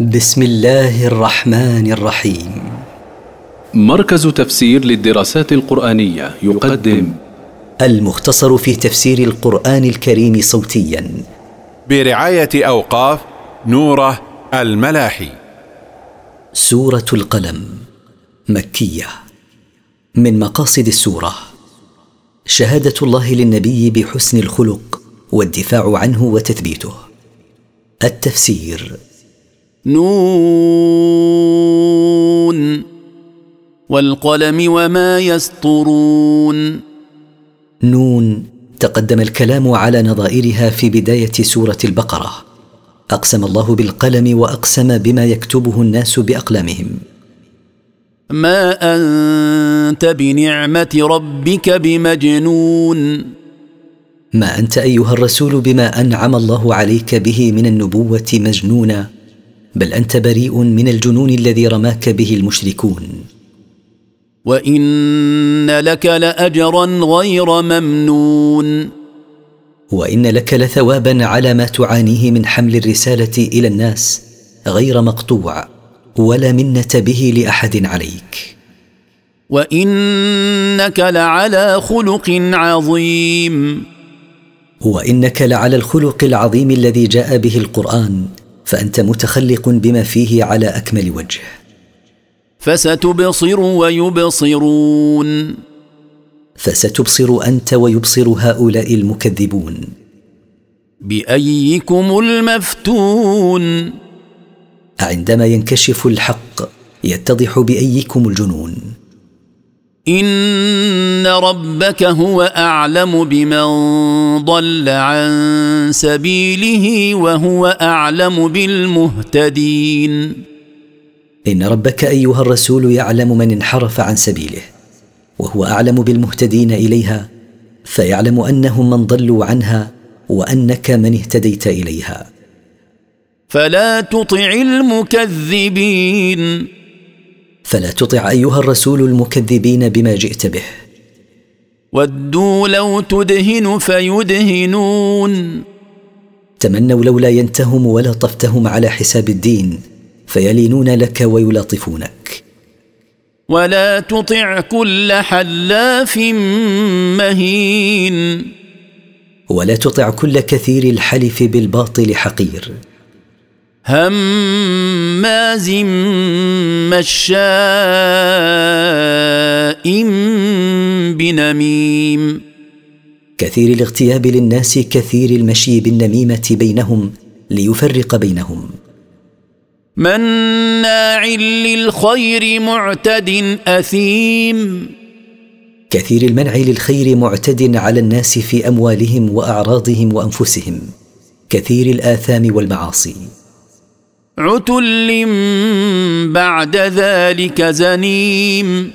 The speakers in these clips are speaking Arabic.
بسم الله الرحمن الرحيم. مركز تفسير للدراسات القرآنية يقدم. المختصر في تفسير القرآن الكريم صوتيا. برعاية أوقاف نوره الملاحي. سورة القلم مكية. من مقاصد السورة شهادة الله للنبي بحسن الخلق والدفاع عنه وتثبيته. التفسير نون والقلم وما يسطرون. نون تقدم الكلام على نظائرها في بداية سورة البقرة. أقسم الله بالقلم وأقسم بما يكتبه الناس بأقلامهم. ما أنت بنعمة ربك بمجنون. ما أنت أيها الرسول بما أنعم الله عليك به من النبوة مجنونا. بل أنت بريء من الجنون الذي رماك به المشركون. وإن لك لأجرا غير ممنون. وإن لك لثوابا على ما تعانيه من حمل الرسالة إلى الناس غير مقطوع ولا منة به لأحد عليك. وإنك لعلى خلق عظيم. وإنك لعلى الخلق العظيم الذي جاء به القرآن فأنت متخلق بما فيه على أكمل وجه. فستبصر ويبصرون. فستبصر أنت ويبصر هؤلاء المكذبون. بأيكم المفتون. عندما ينكشف الحق يتضح بأيكم الجنون. إن ربك هو أعلم بمن ضل عن سبيله وهو أعلم بالمهتدين. إن ربك أيها الرسول يعلم من انحرف عن سبيله وهو أعلم بالمهتدين إليها فيعلم أنهم من ضلوا عنها وأنك من اهتديت إليها. فلا تطع المكذبين. فلا تطع أيها الرسول المكذبين بما جئت به. ودوا لو تدهن فيدهنون. تمنوا لولا ينتهم ولطفتهم على حساب الدين فيلينون لك ويلاطفونك. ولا تطع كل حلاف مهين. ولا تطع كل كثير الحلف بالباطل حقير. هماز مشاء بنميم. كثير الاغتياب للناس كثير المشي بالنميمة بينهم ليفرق بينهم. مناع للخير معتد أثيم. كثير المنع للخير معتد على الناس في أموالهم وأعراضهم وأنفسهم. كثير الآثام والمعاصي. عتل بعد ذلك زنيم.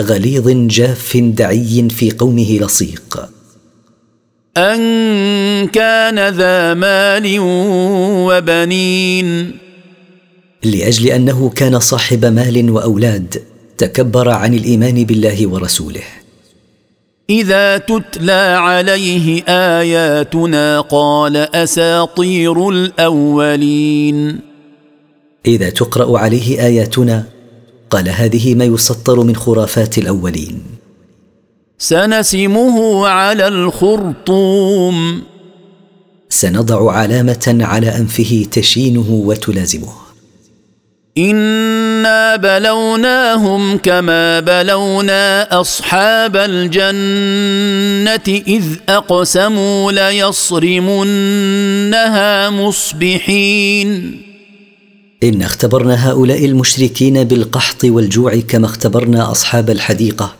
غليظ جاف دعي في قومه لصيق. أن كان ذا مال وبنين. لأجل أنه كان صاحب مال وأولاد تكبر عن الإيمان بالله ورسوله. إذا تتلى عليه آياتنا قال أساطير الأولين. إذا تقرأ عليه آياتنا قال هذه ما يسطر من خرافات الأولين. سنسمه على الخرطوم. سنضع علامة على أنفه تشينه وتلازمه. إنا بلوناهم كما بلونا أصحاب الجنة إذ أقسموا ليصرمنها مصبحين. إن اختبرنا هؤلاء المشركين بالقحط والجوع كما اختبرنا أصحاب الحديقة.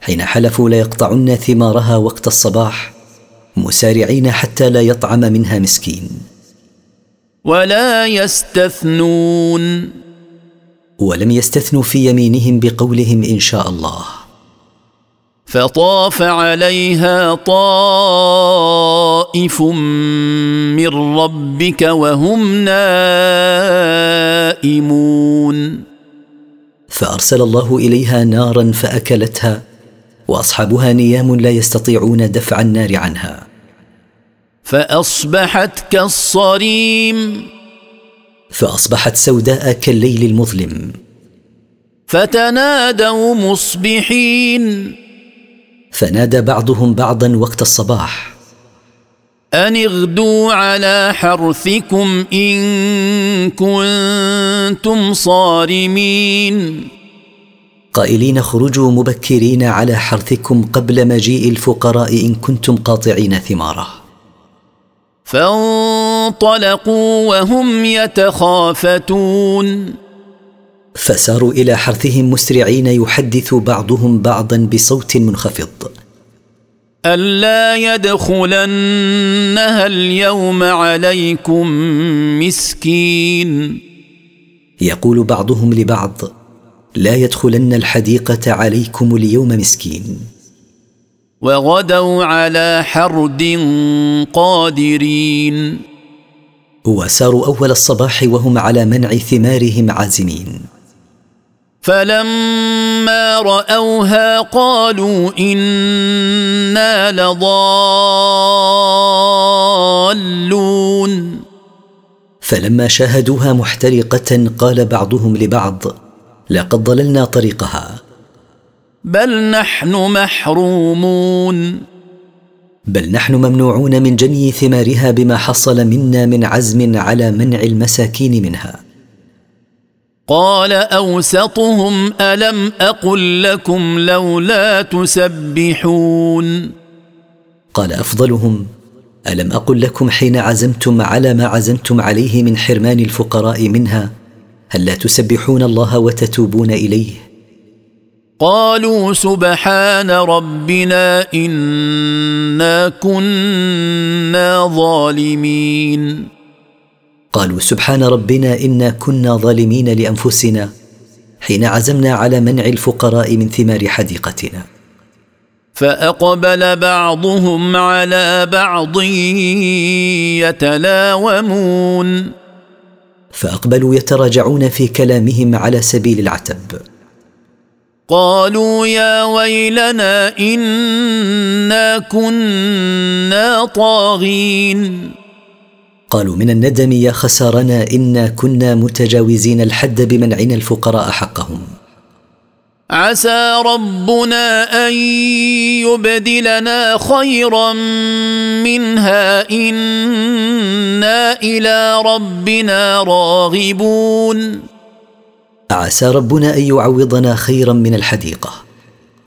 حين حلفوا ليقطعن ثمارها وقت الصباح مسارعين حتى لا يطعم منها مسكين. ولا يستثنون. ولم يستثنوا في يمينهم بقولهم إن شاء الله. فطاف عليها طائف من ربك وهم نائمون. فأرسل الله إليها نارا فأكلتها وأصحابها نيام لا يستطيعون دفع النار عنها. فأصبحت كالصريم. فأصبحت سوداء كالليل المظلم. فتنادوا مصبحين. فنادى بعضهم بعضا وقت الصباح. أن اغدوا على حرثكم إن كنتم صارمين. قائلين خرجوا مبكرين على حرثكم قبل مجيء الفقراء إن كنتم قاطعين ثماره. فانطلقوا وهم يتخافتون. فساروا إلى حرثهم مسرعين يحدث بعضهم بعضا بصوت منخفض. ألا يدخلنها اليوم عليكم مسكين. يقول بعضهم لبعض لا يدخلن الحديقة عليكم اليوم مسكين. وغدوا على حرد قادرين. وساروا أول الصباح وهم على منع ثمارهم عازمين. فلما رأوها قالوا إنا لضالون. فلما شاهدوها محترقة قال بعضهم لبعض لقد ضللنا طريقها. بل نحن محرومون. بل نحن ممنوعون من جني ثمارها بما حصل منا من عزم على منع المساكين منها. قال أوسطهم ألم أقل لكم لولا تسبحون؟ قال أفضلهم ألم أقل لكم حين عزمتم على ما عزمتم عليه من حرمان الفقراء منها؟ هل لا تسبحون الله وتتوبون إليه؟ قالوا سبحان ربنا إنا كنا ظالمين. قالوا سبحان ربنا إنا كنا ظالمين لأنفسنا حين عزمنا على منع الفقراء من ثمار حديقتنا. فأقبل بعضهم على بعض يتلاومون. فأقبلوا يتراجعون في كلامهم على سبيل العتب. قالوا يا ويلنا إنا كنا طاغين. قالوا من الندم يا خسارنا إنا كنا متجاوزين الحد بمنعنا الفقراء حقهم. عسى ربنا أن يبدلنا خيرا منها. إنا إلى ربنا راغبون. عسى ربنا أن يعوضنا خيرا من الحديقة.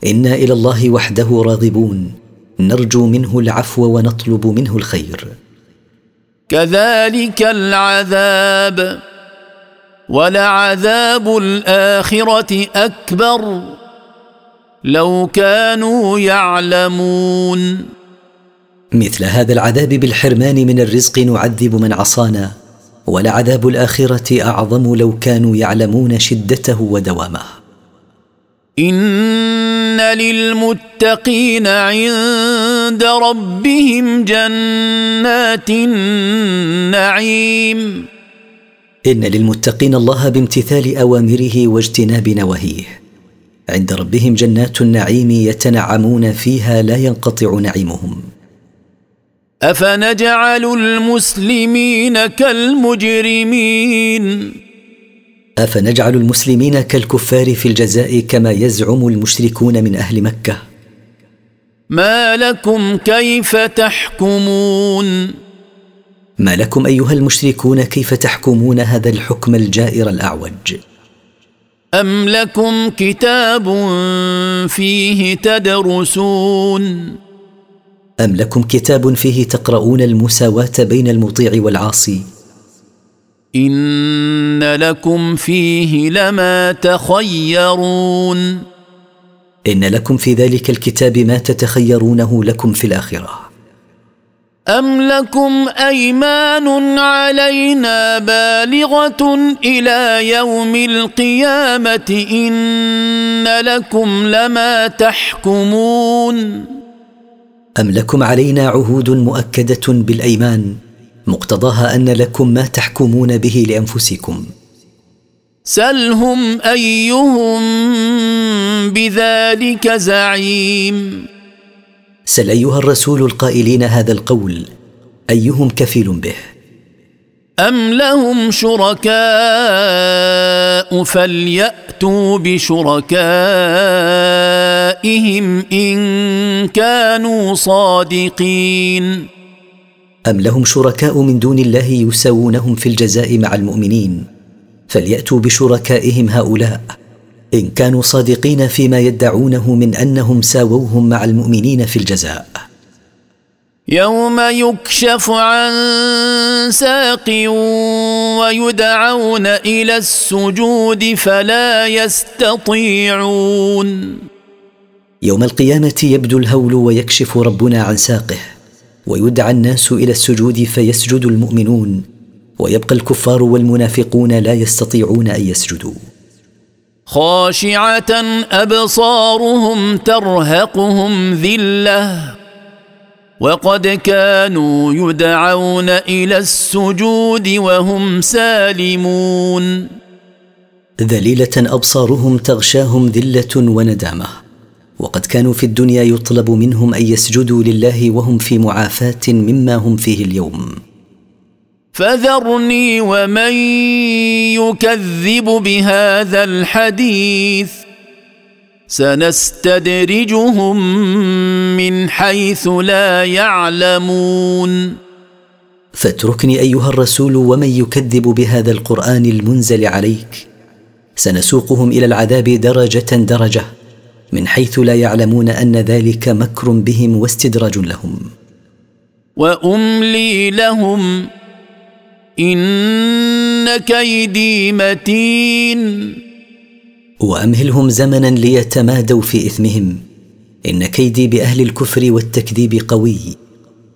إنا إلى الله وحده راغبون. نرجو منه العفو ونطلب منه الخير. كذلك العذاب. ولعذاب الآخرة أكبر. لو كانوا يعلمون. مثل هذا العذاب بالحرمان من الرزق نعذب من عصانا. ولعذاب الآخرة أعظم لو كانوا يعلمون شدته ودوامه. إن للمتقين عند ربهم جنات النعيم. إن للمتقين الله بامتثال أوامره واجتناب نواهيه. عند ربهم جنات النعيم يتنعمون فيها لا ينقطع نعيمهم. أفنجعل المسلمين كالمجرمين؟ أفنجعل المسلمين كالكفار في الجزاء كما يزعم المشركون من أهل مكة. ما لكم كيف تحكمون؟ ما لكم أيها المشركون كيف تحكمون هذا الحكم الجائر الأعوج؟ أم لكم كتاب فيه تدرسون؟ أم لكم كتاب فيه تقرؤون المساواة بين المطيع والعاصي؟ إن لكم فيه لما تخيرون. إن لكم في ذلك الكتاب ما تتخيرونه لكم في الآخرة. أم لكم أيمان علينا بالغة إلى يوم القيامة إن لكم لما تحكمون؟ أم لكم علينا عهود مؤكدة بالأيمان مقتضاها أن لكم ما تحكمون به لأنفسكم؟ سلهم أيهم بذلك زعيم. سل أيها الرسول القائلين هذا القول أيهم كفيل به؟ أم لهم شركاء فليأتوا بشركائهم إن كانوا صادقين أم لهم شركاء من دون الله يساوونهم في الجزاء مع المؤمنين فليأتوا بشركائهم هؤلاء إن كانوا صادقين فيما يدعونه من أنهم ساووهم مع المؤمنين في الجزاء يوم يكشف عن ساق ويدعون إلى السجود فلا يستطيعون. يوم القيامة يبدو الهول ويكشف ربنا عن ساقه ويدعى الناس إلى السجود فيسجد المؤمنون ويبقى الكفار والمنافقون لا يستطيعون أن يسجدوا. خاشعة أبصارهم ترهقهم ذلة. وقد كانوا يدعون إلى السجود وهم سالمون. ذليلة أبصارهم تغشاهم ذلة وندامة. وقد كانوا في الدنيا يطلب منهم أن يسجدوا لله وهم في معافاة مما هم فيه اليوم. فذرني ومن يكذب بهذا الحديث. سنستدرجهم من حيث لا يعلمون. فاتركني أيها الرسول ومن يكذب بهذا القرآن المنزل عليك. سنسوقهم إلى العذاب درجة درجة من حيث لا يعلمون أن ذلك مكر بهم واستدراج لهم. وأملي لهم إن كيدي متين. وأمهلهم زمنا ليتمادوا في إثمهم. إن كيدي بأهل الكفر والتكذيب قوي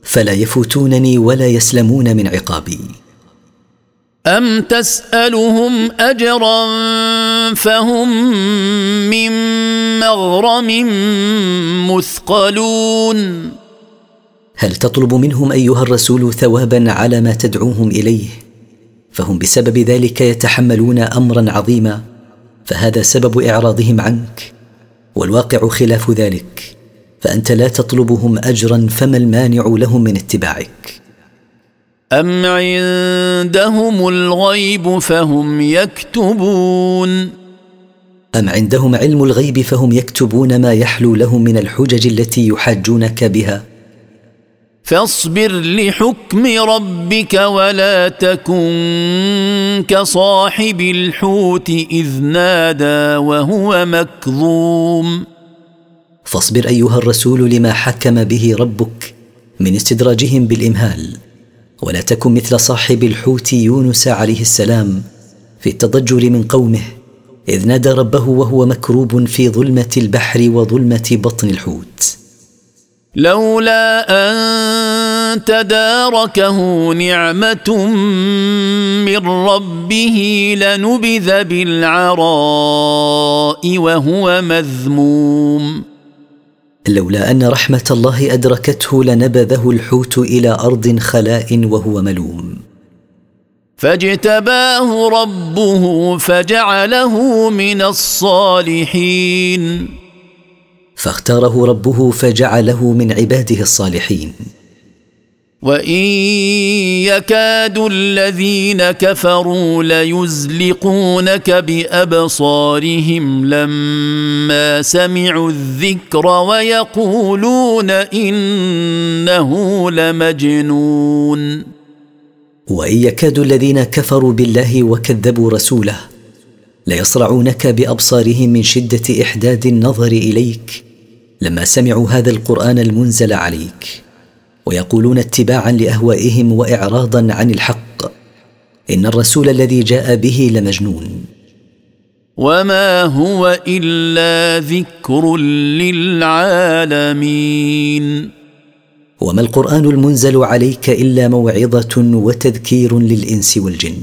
فلا يفوتونني ولا يسلمون من عقابي. أم تسألهم اجرا فهم من مغرم مثقلون؟ هل تطلب منهم أيها الرسول ثوابا على ما تدعوهم إليه؟ فهم بسبب ذلك يتحملون امرا عظيما. فهذا سبب إعراضهم عنك. والواقع خلاف ذلك. فأنت لا تطلبهم اجرا فما المانع لهم من اتباعك. أم عندهم الغيب فهم يكتبون؟ أم عندهم علم الغيب فهم يكتبون ما يحلو لهم من الحجج التي يحاجونك بها؟ فاصبر لحكم ربك ولا تكن كصاحب الحوت إذ نادى وهو مكظوم. فاصبر أيها الرسول لما حكم به ربك من استدراجهم بالإمهال ولا تكن مثل صاحب الحوت يونس عليه السلام في التضجر من قومه إذ نادى ربه وهو مكروب في ظلمة البحر وظلمة بطن الحوت. لولا أن تداركه نعمة من ربه لنبذ بالعراء وهو مذموم. لولا أن رحمة الله أدركته لنبذه الحوت إلى أرض خلاء وهو ملوم. فاجتباه ربه فجعله من الصالحين. فاختاره ربه فجعله من عباده الصالحين. وان يكاد الذين كفروا ليزلقونك بابصارهم لما سمعوا الذكر ويقولون انه لمجنون. وان يكاد الذين كفروا بالله وكذبوا رسوله ليصرعونك بابصارهم من شده احداد النظر اليك لما سمعوا هذا القران المنزل عليك. ويقولون اتباعا لأهوائهم واعراضا عن الحق. إن الرسول الذي جاء به لمجنون. وما هو الا ذكر للعالمين. وما القران المنزل عليك الا موعظه وتذكير للانس والجن.